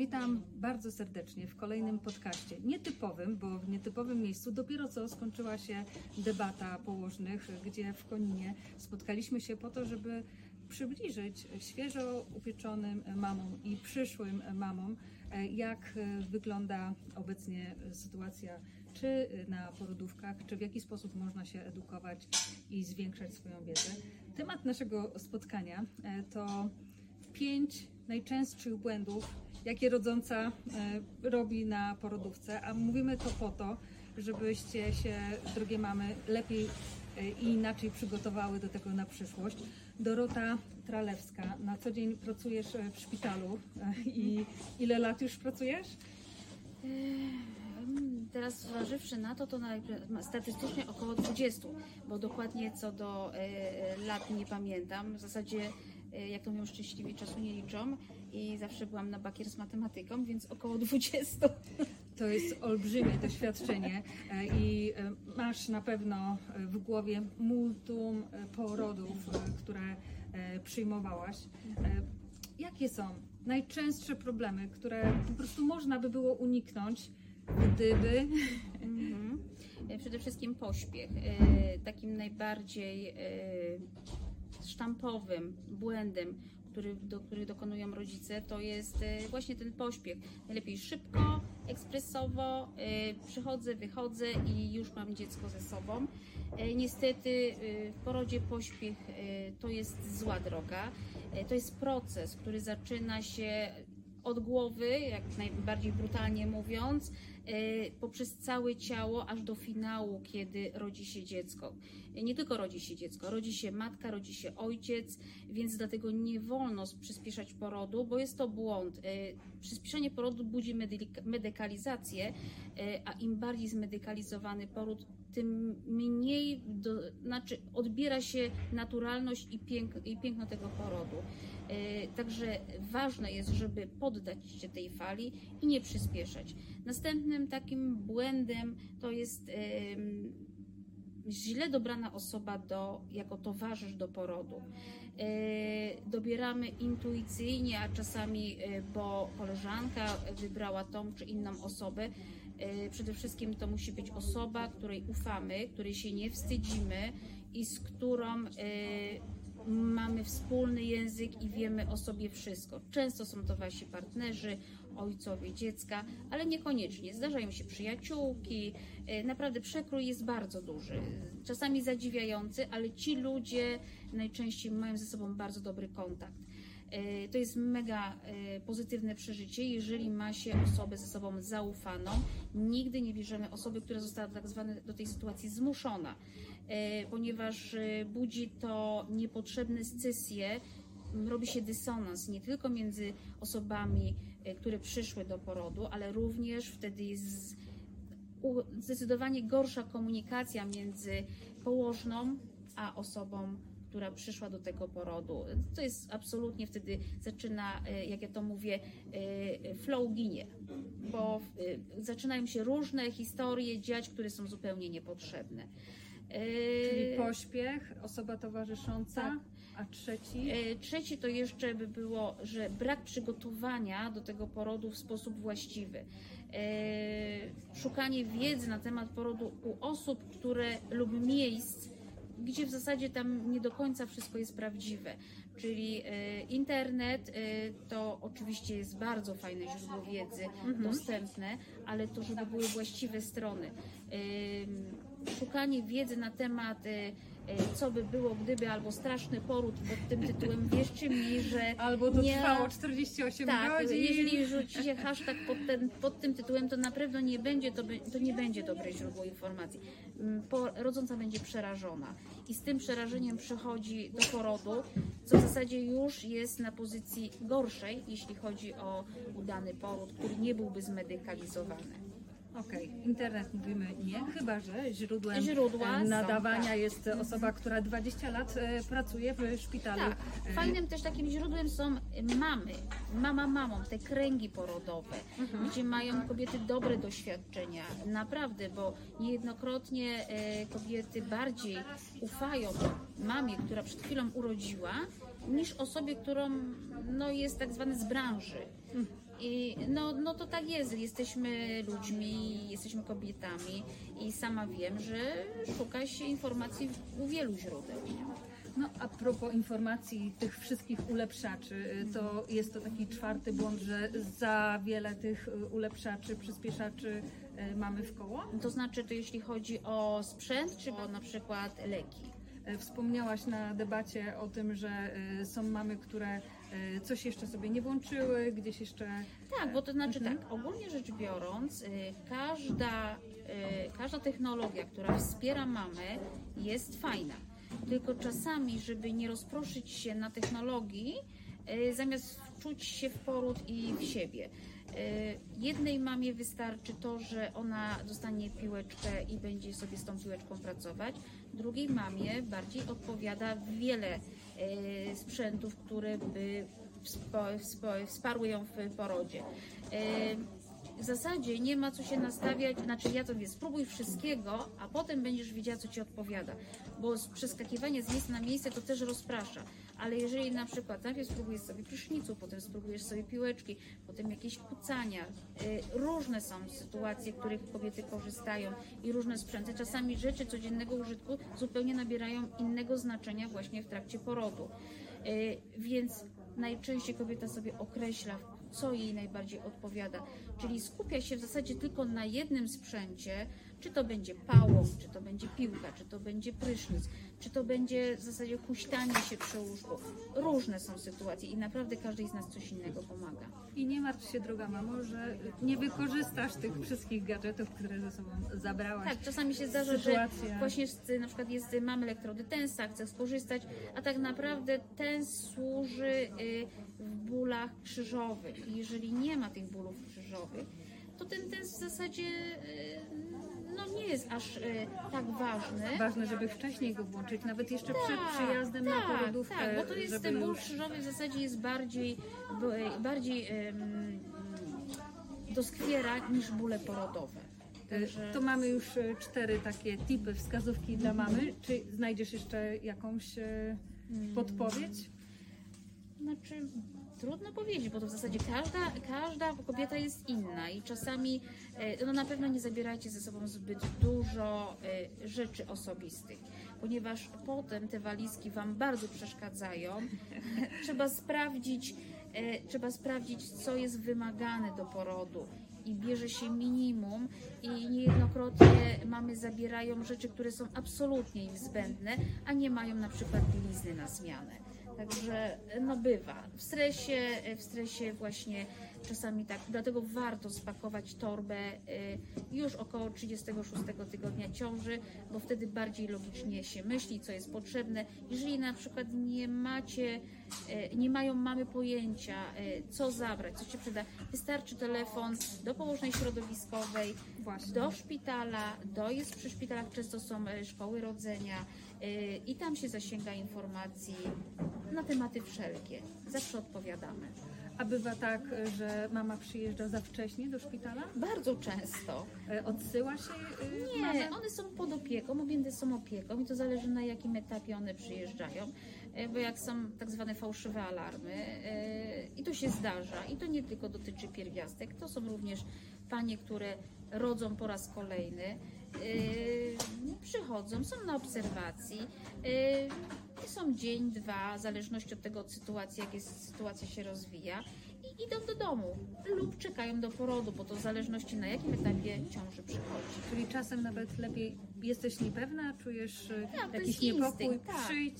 Witam bardzo serdecznie w kolejnym podcaście. Nietypowym, bo w nietypowym miejscu dopiero co skończyła się debata położnych, gdzie w Koninie spotkaliśmy się po to, żeby przybliżyć świeżo upieczonym mamom i przyszłym mamom, e, jak e, wygląda obecnie sytuacja czy na porodówkach, czy w jaki sposób można się edukować i zwiększać swoją wiedzę. Temat naszego spotkania e, to pięć najczęstszych błędów, jakie rodząca e, robi na porodówce, a mówimy to po to, żebyście się, drogie mamy, lepiej e, i inaczej przygotowały do tego na przyszłość. Dorota Tralewska, na co dzień pracujesz e, w szpitalu i ile lat już pracujesz? Teraz zważywszy na to, to statystycznie około 20, bo dokładnie co do lat nie pamiętam. W zasadzie, jak to mówią szczęśliwi, czasu nie liczą i zawsze byłam na bakier z matematyką, więc około 20. To jest olbrzymie doświadczenie e, i e, masz na pewno e, w głowie multum porodów, które przyjmowałaś. Jakie są najczęstsze problemy, które po prostu można by było uniknąć, gdyby Mhm. Przede wszystkim pośpiech. Takim najbardziej sztampowym błędem, który, do, który dokonują rodzice, to jest e, właśnie ten pośpiech. Najlepiej szybko, ekspresowo, e, przychodzę, wychodzę i już mam dziecko ze sobą. E, Niestety w porodzie pośpiech to jest zła droga. To jest proces, który zaczyna się od głowy, jak najbardziej brutalnie mówiąc, poprzez całe ciało aż do finału, kiedy rodzi się dziecko. E, Nie tylko rodzi się dziecko, rodzi się matka, rodzi się ojciec, więc dlatego nie wolno przyspieszać porodu, bo jest to błąd. E, Przyspieszenie porodu budzi medyka- medykalizację, e, a im bardziej zmedykalizowany poród, tym mniej, do, znaczy odbiera się naturalność i, pięk, i piękno tego porodu. E, Także ważne jest, żeby poddać się tej fali i nie przyspieszać. Następnym takim błędem to jest źle dobrana osoba do, jako towarzysz do porodu. E, Dobieramy intuicyjnie, a czasami, e, bo koleżanka wybrała tą czy inną osobę. E, Przede wszystkim to musi być osoba, której ufamy, której się nie wstydzimy i z którą mamy wspólny język i wiemy o sobie wszystko. Często są to wasi partnerzy, ojcowie dziecka, ale niekoniecznie. Zdarzają się przyjaciółki. E, Naprawdę przekrój jest bardzo duży. Czasami zadziwiający, ale ci ludzie najczęściej mają ze sobą bardzo dobry kontakt. E, To jest mega e, pozytywne przeżycie, jeżeli ma się osobę ze sobą zaufaną. Nigdy nie bierzemy osoby, która została tak zwane do tej sytuacji zmuszona, e, ponieważ budzi to niepotrzebne scysje, robi się dysonans nie tylko między osobami, które przyszły do porodu, ale również wtedy jest zdecydowanie gorsza komunikacja między położną a osobą, która przyszła do tego porodu. To jest absolutnie wtedy zaczyna, e, jak ja to mówię, e, flow ginie, bo e, zaczynają się różne historie dziać, które są zupełnie niepotrzebne. Czyli pośpiech, osoba towarzysząca, Tak. a trzeci Trzeci to jeszcze by było, że brak przygotowania do tego porodu w sposób właściwy. Szukanie wiedzy na temat porodu u osób, które lub miejsc, gdzie w zasadzie tam nie do końca wszystko jest prawdziwe. Czyli e, internet e, to oczywiście jest bardzo fajne źródło wiedzy dostępne, ale to, żeby były właściwe strony. Szukanie wiedzy na temat e, co by było gdyby, albo straszny poród pod tym tytułem, wierzcie mi, że albo to nie- trwało 48 tak, godzin. jeżeli rzucicie hashtag pod, ten, pod tym tytułem, to na pewno nie będzie to, to nie będzie dobre źródło informacji. Mm, Po, rodząca będzie przerażona i z tym przerażeniem przychodzi do porodu, co w zasadzie już jest na pozycji gorszej, jeśli chodzi o udany poród, który nie byłby zmedykalizowany. Okej, internet mówimy nie, chyba że źródłem Źródła e, są, nadawania tak. jest osoba, która 20 lat e, pracuje w szpitalu. Tak, E, fajnym też takim źródłem są mamy, mama mamą, te kręgi porodowe, gdzie mają kobiety dobre doświadczenia, naprawdę, bo niejednokrotnie e, kobiety bardziej ufają mamie, która przed chwilą urodziła, niż osobie, którą no, jest tak zwany z branży. I no, no to tak jest, jesteśmy ludźmi, jesteśmy kobietami i sama wiem, że szuka się informacji u wielu źródeł. No a propos informacji tych wszystkich ulepszaczy, y, to jest to taki czwarty błąd, że za wiele tych y, ulepszaczy, przyspieszaczy y, mamy w koło. To znaczy, to jeśli chodzi o sprzęt, czy o na przykład leki. Wspomniałaś na debacie o tym, że są mamy, które coś jeszcze sobie nie włączyły, gdzieś jeszcze. Tak, bo to znaczy Mhm. tak, ogólnie rzecz biorąc, y, każda, y, każda technologia, która wspiera mamę, jest fajna. Tylko czasami, żeby nie rozproszyć się na technologii, y, zamiast wczuć się w poród i w siebie. Y, Jednej mamie wystarczy to, że ona dostanie piłeczkę i będzie sobie z tą piłeczką pracować. Drugiej mamie bardziej odpowiada wiele y, sprzętów, które by wsparły ją w porodzie. Y, W zasadzie nie ma co się nastawiać, znaczy ja to wie, spróbuj wszystkiego, a potem będziesz wiedziała, co ci odpowiada. Bo przeskakiwanie z miejsca na miejsce to też rozprasza. Ale jeżeli na przykład najpierw spróbujesz sobie prysznicu, potem spróbujesz sobie piłeczki, potem jakieś kucania, y, różne są sytuacje, w których kobiety korzystają i różne sprzęty. Czasami rzeczy codziennego użytku zupełnie nabierają innego znaczenia właśnie w trakcie porodu. Y, Więc najczęściej kobieta sobie określa, co jej najbardziej odpowiada. Czyli skupia się w zasadzie tylko na jednym sprzęcie, czy to będzie pałą, czy to będzie piłka, czy to będzie prysznic, czy to będzie w zasadzie huśtanie się przy łóżku. Różne są sytuacje i naprawdę każdej z nas coś innego pomaga. I nie martw się, droga mamo, że nie wykorzystasz tych wszystkich gadżetów, które ze sobą zabrałaś. Tak, czasami się zdarza, Sytuacja. że właśnie na przykład jest, mamy elektrody tensa, chcę skorzystać, a tak naprawdę ten służy y, w bólach krzyżowych. I jeżeli nie ma tych bólów krzyżowych, to ten tens w zasadzie y, no, nie jest aż y, tak ważny. Ważne, żeby wcześniej go włączyć, nawet jeszcze przed Tak, przyjazdem na tak, porodówkę. Tak, bo to jest żeby ten ból krzyżowy w zasadzie jest bardziej, b- bardziej em, doskwiera niż bóle porodowe. Także... To mamy już e, cztery takie tipy, wskazówki dla mamy. Czy znajdziesz jeszcze jakąś e, Mm. podpowiedź? Znaczy, trudno powiedzieć, bo to w zasadzie każda, każda kobieta jest inna i czasami e, no na pewno nie zabierajcie ze sobą zbyt dużo e, rzeczy osobistych, ponieważ potem te walizki Wam bardzo przeszkadzają. trzeba sprawdzić, e, trzeba sprawdzić, co jest wymagane do porodu. I bierze się minimum, i niejednokrotnie mamy zabierają rzeczy, które są absolutnie niezbędne, a nie mają na przykład bielizny na zmianę. Także no bywa. W stresie, w stresie właśnie czasami tak, dlatego warto spakować torbę y, już około 36 tygodnia ciąży, bo wtedy bardziej logicznie się myśli, co jest potrzebne. Jeżeli na przykład nie macie, y, nie mają mamy pojęcia, y, co zabrać, co się przyda, wystarczy telefon do położnej środowiskowej, Właśnie. do szpitala, do jest przy szpitalach często są szkoły rodzenia i tam się zasięga informacji na tematy wszelkie. Zawsze odpowiadamy. A bywa tak, że mama przyjeżdża za wcześnie do szpitala? Bardzo często. E, Odsyła się e, Nie, one są pod opieką, objęte są opieką i to zależy na jakim etapie one przyjeżdżają, e, bo jak są tak zwane fałszywe alarmy e, i to się zdarza. I to nie tylko dotyczy pierwiastek, to są również panie, które rodzą po raz kolejny, przychodzą, są na obserwacji, e, są dzień, dwa, w zależności od tego od sytuacji, jak jest, sytuacja się rozwija i idą do domu lub czekają do porodu, bo to w zależności na jakim etapie ciąży przychodzi. Czyli czasem nawet lepiej jesteś niepewna, czujesz e, Tak, jakiś niepokój, instynkt, tak. przyjdź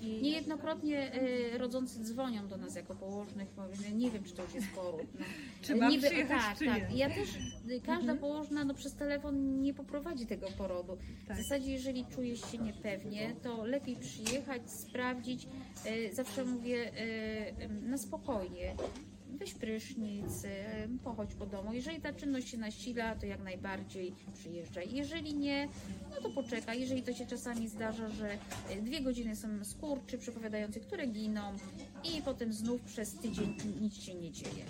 i Niejednokrotnie e, rodzący dzwonią do nas jako położnych, mówią, nie wiem, czy to już jest poród. No. Czy mam Niby- przyjechać, tak, czy tak. nie? Ja też, y, każda Mhm. położna no, przez telefon nie poprowadzi tego porodu. Tak. W zasadzie, jeżeli czujesz się niepewnie, to lepiej przyjechać, sprawdzić. E, zawsze mówię e, em, na spokojnie. Weź prysznic, pochodź po domu. Jeżeli ta czynność się nasila, to jak najbardziej przyjeżdżaj. Jeżeli nie, no to poczekaj. Jeżeli to się czasami zdarza, że e, dwie godziny są skurczy przepowiadające, które giną i potem znów przez tydzień nic się nie dzieje.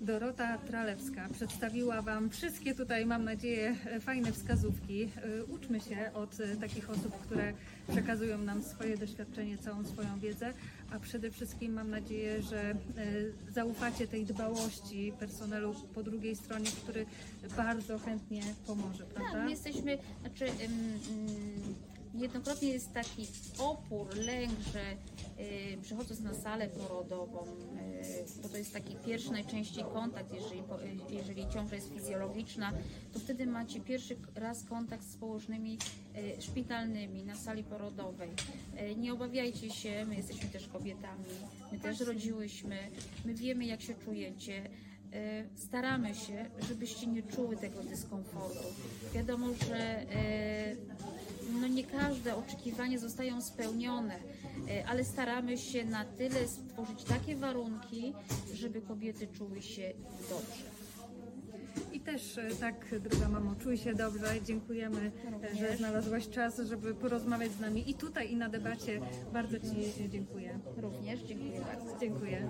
Dorota Tralewska przedstawiła Wam wszystkie tutaj, mam nadzieję, fajne wskazówki. Y, Uczmy się od y, takich osób, które przekazują nam swoje doświadczenie, całą swoją wiedzę, a przede wszystkim mam nadzieję, że y, zaufacie tej dbałości personelu po drugiej stronie, który bardzo chętnie pomoże, prawda? Tak, my jesteśmy, znaczy ym, ym, niejednokrotnie jest taki opór, lęk, że y, przychodząc na salę porodową, y, bo to jest taki pierwszy najczęściej kontakt, jeżeli, y, jeżeli ciąża jest fizjologiczna, to wtedy macie pierwszy raz kontakt z położnymi y, szpitalnymi na sali porodowej. Y, nie obawiajcie się, my jesteśmy też kobietami, my też rodziłyśmy, my wiemy jak się czujecie. E, staramy się, żebyście nie czuły tego dyskomfortu. Wiadomo, że e, no nie każde oczekiwania zostają spełnione, e, ale staramy się na tyle stworzyć takie warunki, żeby kobiety czuły się dobrze. I też e, tak, droga mamo, czuj się dobrze. Dziękujemy, e, Również. że znalazłaś czas, żeby porozmawiać z nami i tutaj, i na debacie. Bardzo Ci dziękuję. Również dziękuję bardzo. Dziękuję.